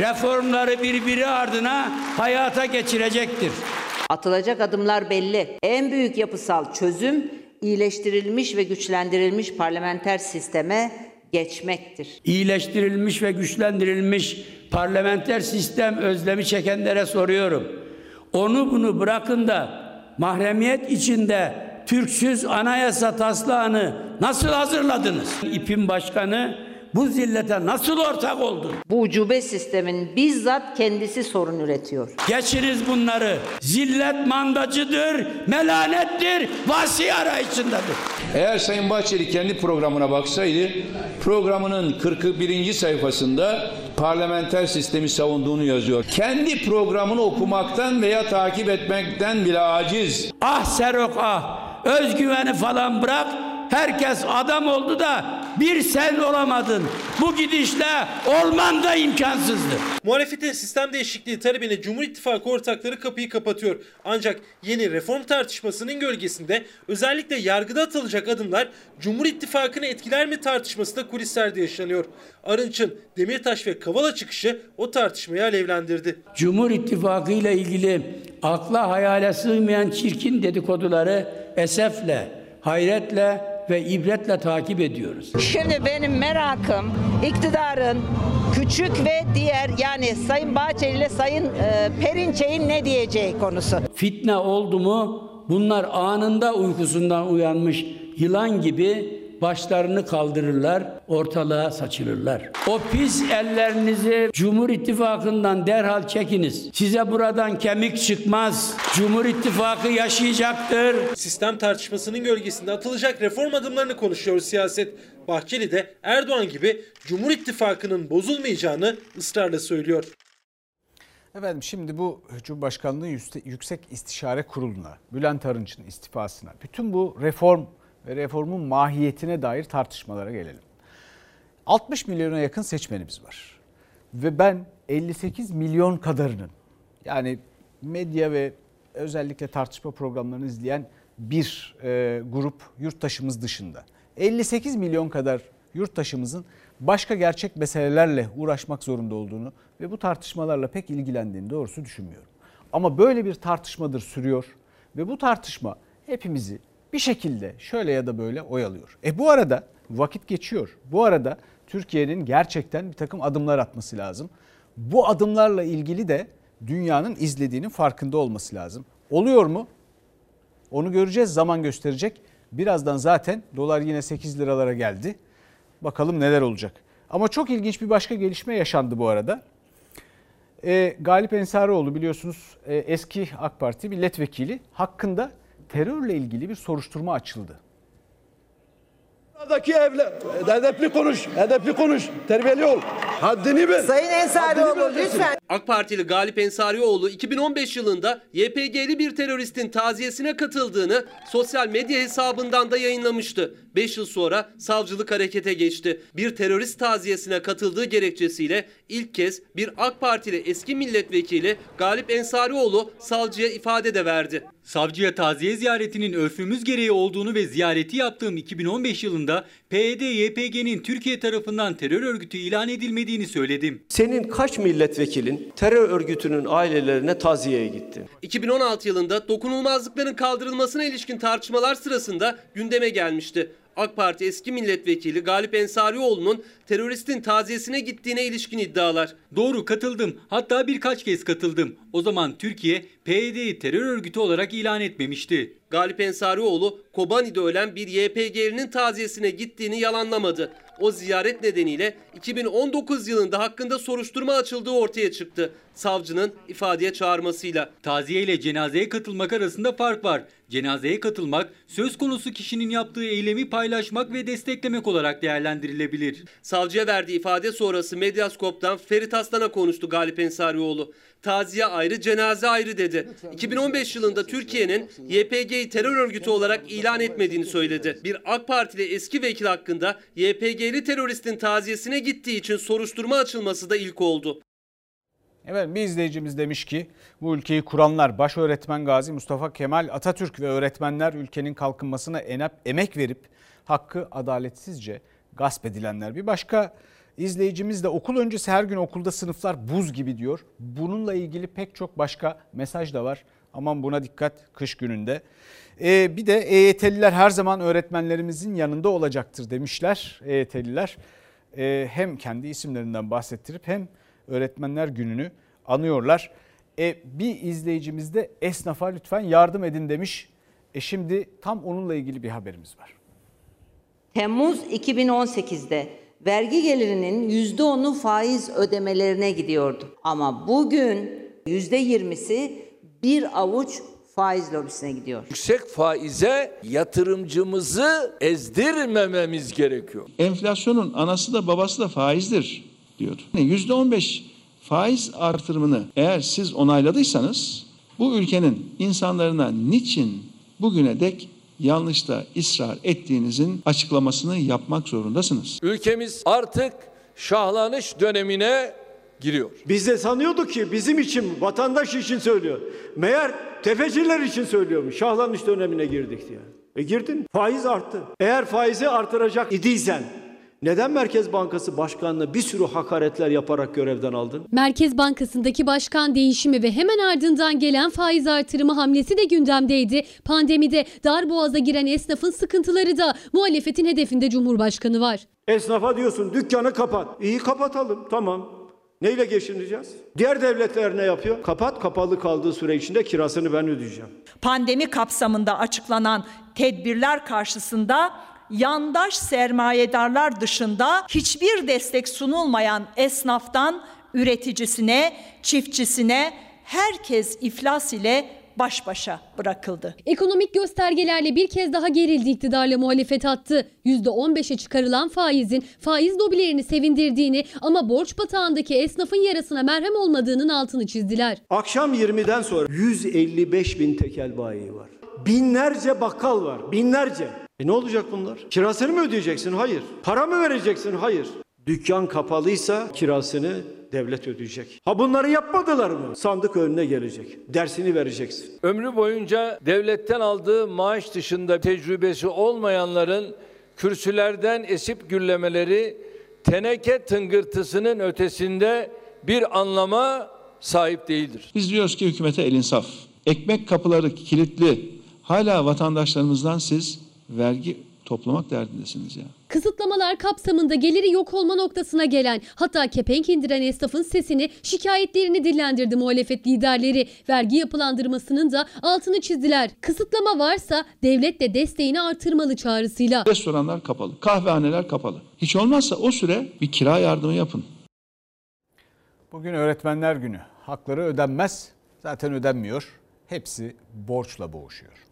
Reformları birbiri ardına hayata geçirecektir. Atılacak adımlar belli. En büyük yapısal çözüm iyileştirilmiş ve güçlendirilmiş parlamenter sisteme geçmektir. İyileştirilmiş ve güçlendirilmiş parlamenter sistem özlemi çekenlere soruyorum. Onu bunu bırakın da mahremiyet içinde Türksüz anayasa taslağını nasıl hazırladınız? İP'in başkanı bu zillete nasıl ortak oldu? Bu ucube sistemin bizzat kendisi sorun üretiyor. Geçiniz bunları. Zillet mandacıdır, melanettir, vasi arayışındadır. Eğer Sayın Bahçeli kendi programına baksaydı, programının 41. sayfasında parlamenter sistemi savunduğunu yazıyor. Kendi programını okumaktan veya takip etmekten bile aciz. Ah Serok ah, özgüveni falan bırak. Herkes adam oldu da bir sen olamadın. Bu gidişle olman da imkansızdır. Muhalefetin sistem değişikliği talebine Cumhur İttifakı ortakları kapıyı kapatıyor. Ancak yeni reform tartışmasının gölgesinde özellikle yargıda atılacak adımlar Cumhur İttifakı'nı etkiler mi tartışması da kulislerde yaşanıyor. Arınç'ın Demirtaş ve Kavala çıkışı o tartışmayı alevlendirdi. Cumhur İttifakı ile ilgili akla hayale sığmayan çirkin dedikoduları esefle, hayretle ve ibretle takip ediyoruz. Şimdi benim merakım iktidarın küçük ve diğer yani Sayın Bahçeli ile Sayın e, Perinçek'in ne diyeceği konusu. Fitne oldu mu bunlar anında uykusundan uyanmış yılan gibi başlarını kaldırırlar, ortalığa saçılırlar. O pis ellerinizi Cumhur İttifakı'ndan derhal çekiniz. Size buradan kemik çıkmaz. Cumhur İttifakı yaşayacaktır. Sistem tartışmasının gölgesinde atılacak reform adımlarını konuşuyor siyaset. Bahçeli de Erdoğan gibi Cumhur İttifakı'nın bozulmayacağını ısrarla söylüyor. Efendim şimdi bu Cumhurbaşkanlığı Yüksek İstişare Kurulu'na, Bülent Arınç'ın istifasına, bütün bu reform ve reformun mahiyetine dair tartışmalara gelelim. 60 milyona yakın seçmenimiz var. Ve ben 58 milyon kadarının yani medya ve özellikle tartışma programlarını izleyen bir e, grup yurttaşımız dışında 58 milyon kadar yurttaşımızın başka gerçek meselelerle uğraşmak zorunda olduğunu ve bu tartışmalarla pek ilgilendiğini doğrusu düşünmüyorum. Ama böyle bir tartışmadır sürüyor ve bu tartışma hepimizi bir şekilde şöyle ya da böyle oyalıyor. E bu arada vakit geçiyor. Bu arada Türkiye'nin gerçekten bir takım adımlar atması lazım. Bu adımlarla ilgili de dünyanın izlediğinin farkında olması lazım. Oluyor mu? Onu göreceğiz, zaman gösterecek. Birazdan zaten dolar yine 8 liralara geldi. Bakalım neler olacak. Ama çok ilginç bir başka gelişme yaşandı bu arada. E, Galip Ensarioğlu biliyorsunuz e, eski AK Parti milletvekili hakkında terörle ilgili bir soruşturma açıldı. Buradaki evle edepli konuş, edepli konuş, terbiyeli ol. Haddini bil. Sayın Ensarioğlu lütfen. AK Partili Galip Ensarioğlu 2015 yılında YPG'li bir teröristin taziyesine katıldığını sosyal medya hesabından da yayınlamıştı. 5 yıl sonra savcılık harekete geçti. Bir terörist taziyesine katıldığı gerekçesiyle ilk kez bir AK Partili eski milletvekili Galip Ensarioğlu savcıya ifade de verdi. Savcıya taziye ziyaretinin örfümüz gereği olduğunu ve ziyareti yaptığım 2015 yılında PYD-YPG'nin Türkiye tarafından terör örgütü ilan edilmediğini söyledim. Senin kaç milletvekilin terör örgütünün ailelerine taziyeye gitti? 2016 yılında dokunulmazlıkların kaldırılmasına ilişkin tartışmalar sırasında gündeme gelmişti. AK Parti eski milletvekili Galip Ensarioğlu'nun teröristin taziyesine gittiğine ilişkin iddialar. Doğru katıldım. Hatta birkaç kez katıldım. O zaman Türkiye PYD'yi terör örgütü olarak ilan etmemişti. Galip Ensarioğlu Kobani'de ölen bir YPG'linin taziyesine gittiğini yalanlamadı. O ziyaret nedeniyle 2019 yılında hakkında soruşturma açıldığı ortaya çıktı. Savcının ifadeye çağırmasıyla. Taziye ile cenazeye katılmak arasında fark var. Cenazeye katılmak söz konusu kişinin yaptığı eylemi paylaşmak ve desteklemek olarak değerlendirilebilir. Savcıya verdiği ifade sonrası Medyaskop'tan Ferit Aslan'a konuştu Galip Ensarioğlu. Taziye ayrı, cenaze ayrı dedi. 2015 yılında Türkiye'nin YPG'yi terör örgütü olarak ilan etmediğini söyledi. Bir AK Partili eski vekil hakkında YPG'li teröristin taziyesine gittiği için soruşturma açılması da ilk oldu. Evet bir izleyicimiz demiş ki bu ülkeyi kuranlar baş öğretmen Gazi Mustafa Kemal Atatürk ve öğretmenler ülkenin kalkınmasına emek verip hakkı adaletsizce gasp edilenler. Bir başka izleyicimiz de okul öncesi her gün okulda sınıflar buz gibi diyor. Bununla ilgili pek çok başka mesaj da var. Aman buna dikkat kış gününde. Ee, bir de EYT'liler her zaman öğretmenlerimizin yanında olacaktır demişler EYT'liler. Ee, hem kendi isimlerinden bahsettirip hem öğretmenler gününü anıyorlar. E, bir izleyicimiz de esnafa lütfen yardım edin demiş. E şimdi tam onunla ilgili bir haberimiz var. Temmuz 2018'de vergi gelirinin %10'u faiz ödemelerine gidiyordu. Ama bugün %20'si bir avuç faiz lobisine gidiyor. Yüksek faize yatırımcımızı ezdirmememiz gerekiyor. Enflasyonun anası da babası da faizdir diyor. %15 faiz artırımını eğer siz onayladıysanız bu ülkenin insanlarına niçin bugüne dek yanlışta ısrar ettiğinizin açıklamasını yapmak zorundasınız. Ülkemiz artık şahlanış dönemine giriyor. Biz de sanıyorduk ki bizim için, vatandaş için söylüyor. Meğer tefeciler için söylüyormuş. Şahlanış dönemine girdik diye. E girdin. Faiz arttı. Eğer faizi artıracak idiysen neden Merkez Bankası Başkanı'na bir sürü hakaretler yaparak görevden aldın? Merkez Bankası'ndaki başkan değişimi ve hemen ardından gelen faiz artırımı hamlesi de gündemdeydi. Pandemide dar boğaza giren esnafın sıkıntıları da muhalefetin hedefinde Cumhurbaşkanı var. Esnafa diyorsun dükkanı kapat. İyi kapatalım tamam. Neyle geçineceğiz? Diğer devletler ne yapıyor? Kapat kapalı kaldığı süre içinde kirasını ben ödeyeceğim. Pandemi kapsamında açıklanan tedbirler karşısında yandaş sermayedarlar dışında hiçbir destek sunulmayan esnaftan üreticisine, çiftçisine herkes iflas ile baş başa bırakıldı. Ekonomik göstergelerle bir kez daha gerildi iktidarla muhalefet attı. %15'e çıkarılan faizin faiz lobilerini sevindirdiğini ama borç batağındaki esnafın yarasına merhem olmadığının altını çizdiler. Akşam 20'den sonra 155 bin tekel bayi var. Binlerce bakkal var. Binlerce. E ne olacak bunlar? Kirasını mı ödeyeceksin? Hayır. Para mı vereceksin? Hayır. Dükkan kapalıysa kirasını devlet ödeyecek. Ha bunları yapmadılar mı? Sandık önüne gelecek. Dersini vereceksin. Ömrü boyunca devletten aldığı maaş dışında tecrübesi olmayanların kürsülerden esip gürlemeleri teneke tıngırtısının ötesinde bir anlama sahip değildir. Biz diyoruz ki hükümete el insaf. Ekmek kapıları kilitli. Hala vatandaşlarımızdan siz vergi toplamak derdindesiniz ya. Kısıtlamalar kapsamında geliri yok olma noktasına gelen hatta kepenk indiren esnafın sesini şikayetlerini dillendirdi muhalefet liderleri. Vergi yapılandırmasının da altını çizdiler. Kısıtlama varsa devlet de desteğini artırmalı çağrısıyla. Restoranlar kapalı, kahvehaneler kapalı. Hiç olmazsa o süre bir kira yardımı yapın. Bugün öğretmenler günü. Hakları ödenmez. Zaten ödenmiyor. Hepsi borçla boğuşuyor.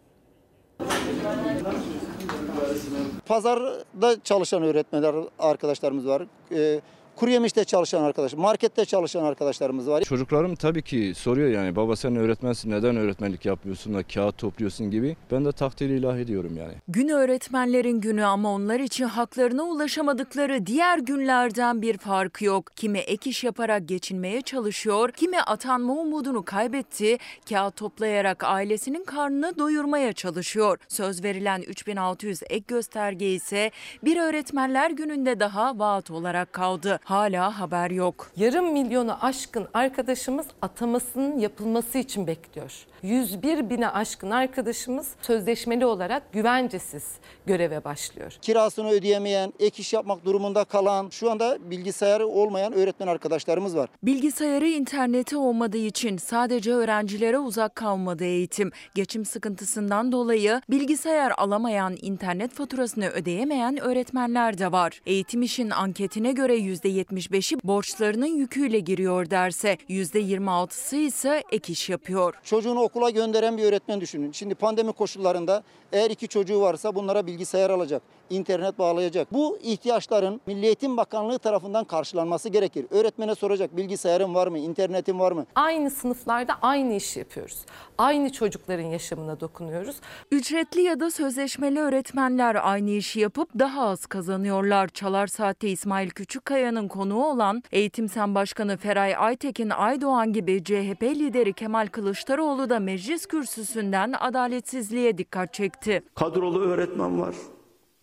Pazarda çalışan öğretmenler arkadaşlarımız var. Ee, kuru yemişte çalışan arkadaş, markette çalışan arkadaşlarımız var. Çocuklarım tabii ki soruyor yani baba sen öğretmensin neden öğretmenlik yapmıyorsun da kağıt topluyorsun gibi. Ben de takdir ilah ediyorum yani. Gün öğretmenlerin günü ama onlar için haklarına ulaşamadıkları diğer günlerden bir farkı yok. Kimi ek iş yaparak geçinmeye çalışıyor, kimi atanma umudunu kaybetti, kağıt toplayarak ailesinin karnını doyurmaya çalışıyor. Söz verilen 3600 ek gösterge ise bir öğretmenler gününde daha vaat olarak kaldı. Hala haber yok. Yarım milyonu aşkın arkadaşımız atamasının yapılması için bekliyor. 101 bine aşkın arkadaşımız sözleşmeli olarak güvencesiz göreve başlıyor. Kirasını ödeyemeyen, ek iş yapmak durumunda kalan, şu anda bilgisayarı olmayan öğretmen arkadaşlarımız var. Bilgisayarı interneti olmadığı için sadece öğrencilere uzak kalmadı eğitim. Geçim sıkıntısından dolayı bilgisayar alamayan, internet faturasını ödeyemeyen öğretmenler de var. Eğitim işin anketine göre %75'i borçlarının yüküyle giriyor derse %26'sı ise ek iş yapıyor. Çocuğunu okula gönderen bir öğretmen düşünün. Şimdi pandemi koşullarında eğer iki çocuğu varsa bunlara bilgisayar alacak, internet bağlayacak. Bu ihtiyaçların Milli Eğitim Bakanlığı tarafından karşılanması gerekir. Öğretmene soracak bilgisayarın var mı, internetin var mı? Aynı sınıflarda aynı iş yapıyoruz. Aynı çocukların yaşamına dokunuyoruz. Ücretli ya da sözleşmeli öğretmenler aynı işi yapıp daha az kazanıyorlar. Çalar Saat'te İsmail Küçükkaya'nın konuğu olan Eğitim Sen Başkanı Feray Aytekin Aydoğan gibi CHP lideri Kemal Kılıçdaroğlu da meclis kürsüsünden adaletsizliğe dikkat çekti. Kadrolu öğretmen var.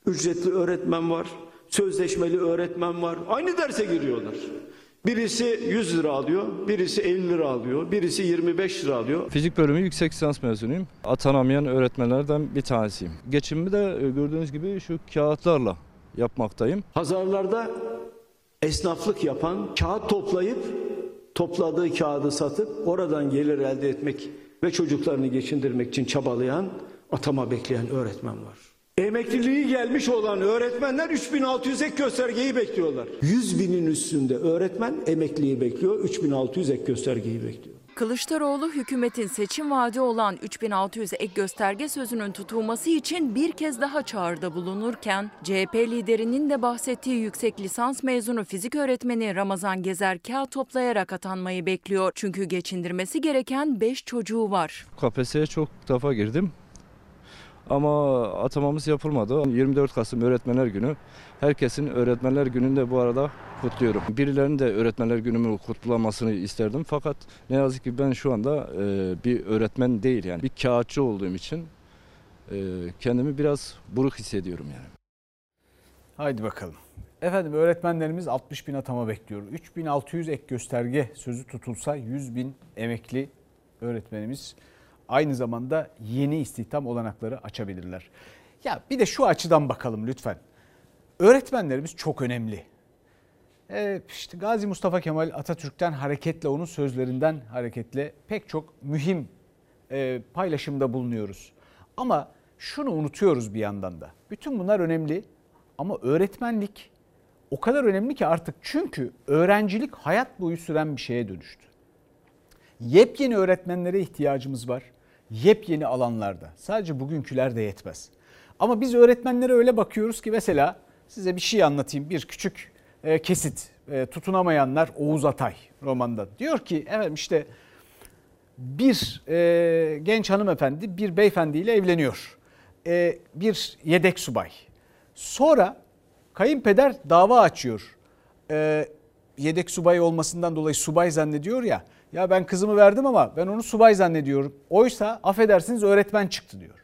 Ücretli öğretmen var. Sözleşmeli öğretmen var. Aynı derse giriyorlar. Birisi 100 lira alıyor, birisi 50 lira alıyor, birisi 25 lira alıyor. Fizik bölümü yüksek lisans mezunuyum. Atanamayan öğretmenlerden bir tanesiyim. Geçimimi de e, gördüğünüz gibi şu kağıtlarla yapmaktayım. Pazarlarda esnaflık yapan, kağıt toplayıp topladığı kağıdı satıp oradan gelir elde etmek ve çocuklarını geçindirmek için çabalayan, atama bekleyen öğretmen var. Emekliliği gelmiş olan öğretmenler 3600 ek göstergeyi bekliyorlar. 100 binin üstünde öğretmen emekliyi bekliyor, 3600 ek göstergeyi bekliyor. Kılıçdaroğlu hükümetin seçim vaadi olan 3600 ek gösterge sözünün tutulması için bir kez daha çağrıda bulunurken CHP liderinin de bahsettiği yüksek lisans mezunu fizik öğretmeni Ramazan Gezer kağıt toplayarak atanmayı bekliyor. Çünkü geçindirmesi gereken 5 çocuğu var. KPSS'ye çok defa girdim. Ama atamamız yapılmadı. 24 Kasım Öğretmenler Günü. Herkesin Öğretmenler Günü'nü de bu arada kutluyorum. Birilerinin de Öğretmenler Günü'nü kutlamasını isterdim. Fakat ne yazık ki ben şu anda e, bir öğretmen değil yani bir kağıtçı olduğum için e, kendimi biraz buruk hissediyorum yani. Haydi bakalım. Efendim öğretmenlerimiz 60 bin atama bekliyor. 3600 ek gösterge sözü tutulsa 100 bin emekli öğretmenimiz aynı zamanda yeni istihdam olanakları açabilirler. Ya bir de şu açıdan bakalım lütfen. Öğretmenlerimiz çok önemli. Ee, işte Gazi Mustafa Kemal Atatürk'ten hareketle onun sözlerinden hareketle pek çok mühim e, paylaşımda bulunuyoruz. Ama şunu unutuyoruz bir yandan da. Bütün bunlar önemli ama öğretmenlik o kadar önemli ki artık çünkü öğrencilik hayat boyu süren bir şeye dönüştü. Yepyeni öğretmenlere ihtiyacımız var. Yepyeni alanlarda. Sadece bugünküler de yetmez. Ama biz öğretmenlere öyle bakıyoruz ki mesela size bir şey anlatayım. Bir küçük e, kesit. E, tutunamayanlar Oğuz Atay romanda. Diyor ki efendim işte bir e, genç hanımefendi bir beyefendiyle evleniyor. E, bir yedek subay. Sonra kayınpeder dava açıyor. E, yedek subay olmasından dolayı subay zannediyor ya. Ya ben kızımı verdim ama ben onu subay zannediyorum. Oysa affedersiniz öğretmen çıktı diyor.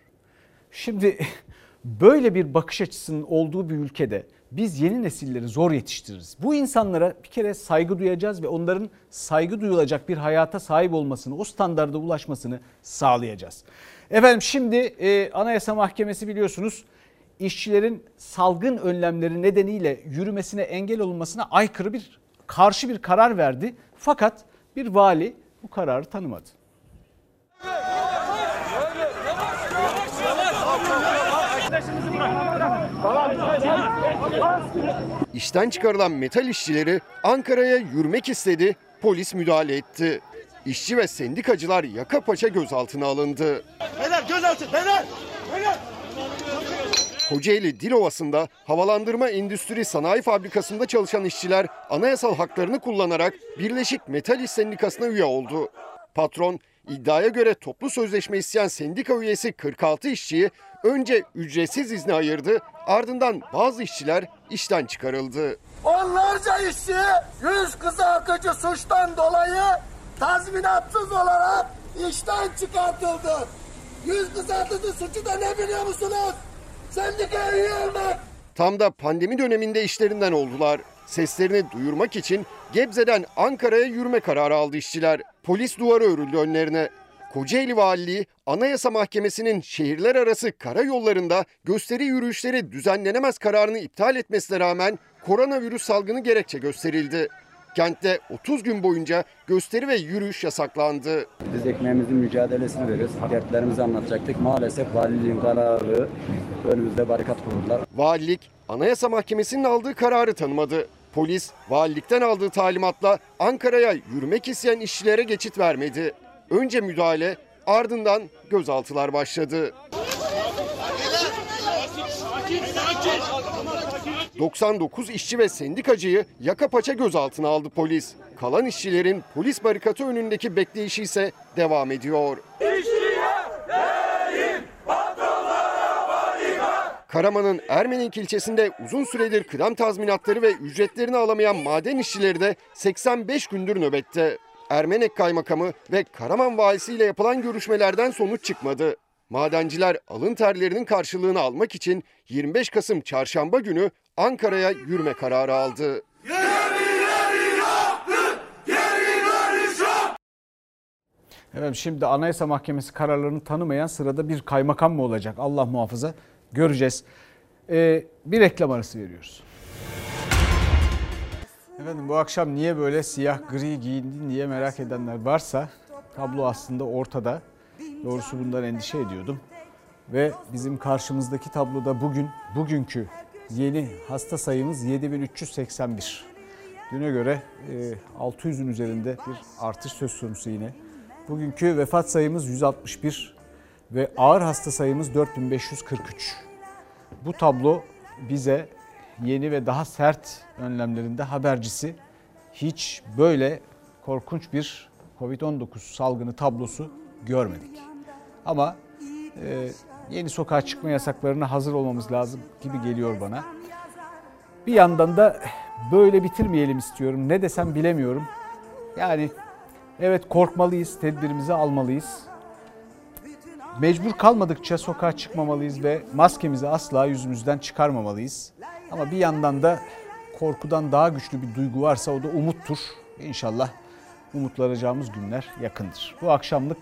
Şimdi böyle bir bakış açısının olduğu bir ülkede biz yeni nesilleri zor yetiştiririz. Bu insanlara bir kere saygı duyacağız ve onların saygı duyulacak bir hayata sahip olmasını, o standarda ulaşmasını sağlayacağız. Efendim şimdi e, Anayasa Mahkemesi biliyorsunuz işçilerin salgın önlemleri nedeniyle yürümesine engel olunmasına aykırı bir karşı bir karar verdi. Fakat bir vali bu kararı tanımadı. İşten çıkarılan metal işçileri Ankara'ya yürümek istedi, polis müdahale etti. İşçi ve sendikacılar yaka paça gözaltına alındı. Beyler gözaltı beyler. Beyler. Kocaeli Dilovası'nda havalandırma endüstri sanayi fabrikasında çalışan işçiler anayasal haklarını kullanarak Birleşik Metal İş Sendikası'na üye oldu. Patron iddiaya göre toplu sözleşme isteyen sendika üyesi 46 işçiyi önce ücretsiz izne ayırdı ardından bazı işçiler işten çıkarıldı. Onlarca işçi yüz kızartıcı suçtan dolayı tazminatsız olarak işten çıkartıldı. Yüz kızartıcı suçu da ne biliyor musunuz? Sendikaya üye. Tam da pandemi döneminde işlerinden oldular. Seslerini duyurmak için Gebze'den Ankara'ya yürüme kararı aldı işçiler. Polis duvarı örüldü önlerine. Kocaeli Valiliği Anayasa Mahkemesi'nin şehirler arası karayollarında gösteri yürüyüşleri düzenlenemez kararını iptal etmesine rağmen koronavirüs salgını gerekçe gösterildi. Kentte 30 gün boyunca gösteri ve yürüyüş yasaklandı. Biz ekmeğimizin mücadelesini veriyoruz. Dertlerimizi anlatacaktık. Maalesef valiliğin kararı önümüzde barikat kurdular. Valilik Anayasa Mahkemesi'nin aldığı kararı tanımadı. Polis valilikten aldığı talimatla Ankara'ya yürümek isteyen işçilere geçit vermedi. Önce müdahale ardından gözaltılar başladı. 99 işçi ve sendikacıyı yaka paça gözaltına aldı polis. Kalan işçilerin polis barikatı önündeki bekleyişi ise devam ediyor. Karaman'ın Ermenik ilçesinde uzun süredir kıdem tazminatları ve ücretlerini alamayan maden işçileri de 85 gündür nöbette. Ermenek kaymakamı ve Karaman valisiyle yapılan görüşmelerden sonuç çıkmadı. Madenciler alın terlerinin karşılığını almak için 25 Kasım çarşamba günü Ankara'ya yürüme kararı aldı. Efendim şimdi Anayasa Mahkemesi kararlarını tanımayan sırada bir kaymakam mı olacak? Allah muhafaza göreceğiz. Ee, bir reklam arası veriyoruz. Efendim bu akşam niye böyle siyah gri giyindin diye merak edenler varsa tablo aslında ortada. Doğrusu bundan endişe ediyordum. Ve bizim karşımızdaki tabloda bugün bugünkü yeni hasta sayımız 7381. Düne göre 600'ün üzerinde bir artış söz konusu yine. Bugünkü vefat sayımız 161 ve ağır hasta sayımız 4543. Bu tablo bize yeni ve daha sert önlemlerinde habercisi hiç böyle korkunç bir Covid-19 salgını tablosu görmedik. Ama e, yeni sokağa çıkma yasaklarına hazır olmamız lazım gibi geliyor bana. Bir yandan da böyle bitirmeyelim istiyorum. Ne desem bilemiyorum. Yani evet korkmalıyız, tedbirimizi almalıyız. Mecbur kalmadıkça sokağa çıkmamalıyız ve maskemizi asla yüzümüzden çıkarmamalıyız. Ama bir yandan da korkudan daha güçlü bir duygu varsa o da umuttur. İnşallah umutlanacağımız günler yakındır. Bu akşamlık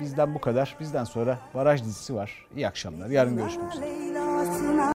bizden bu kadar. Bizden sonra Baraj dizisi var. İyi akşamlar. Yarın görüşmek üzere.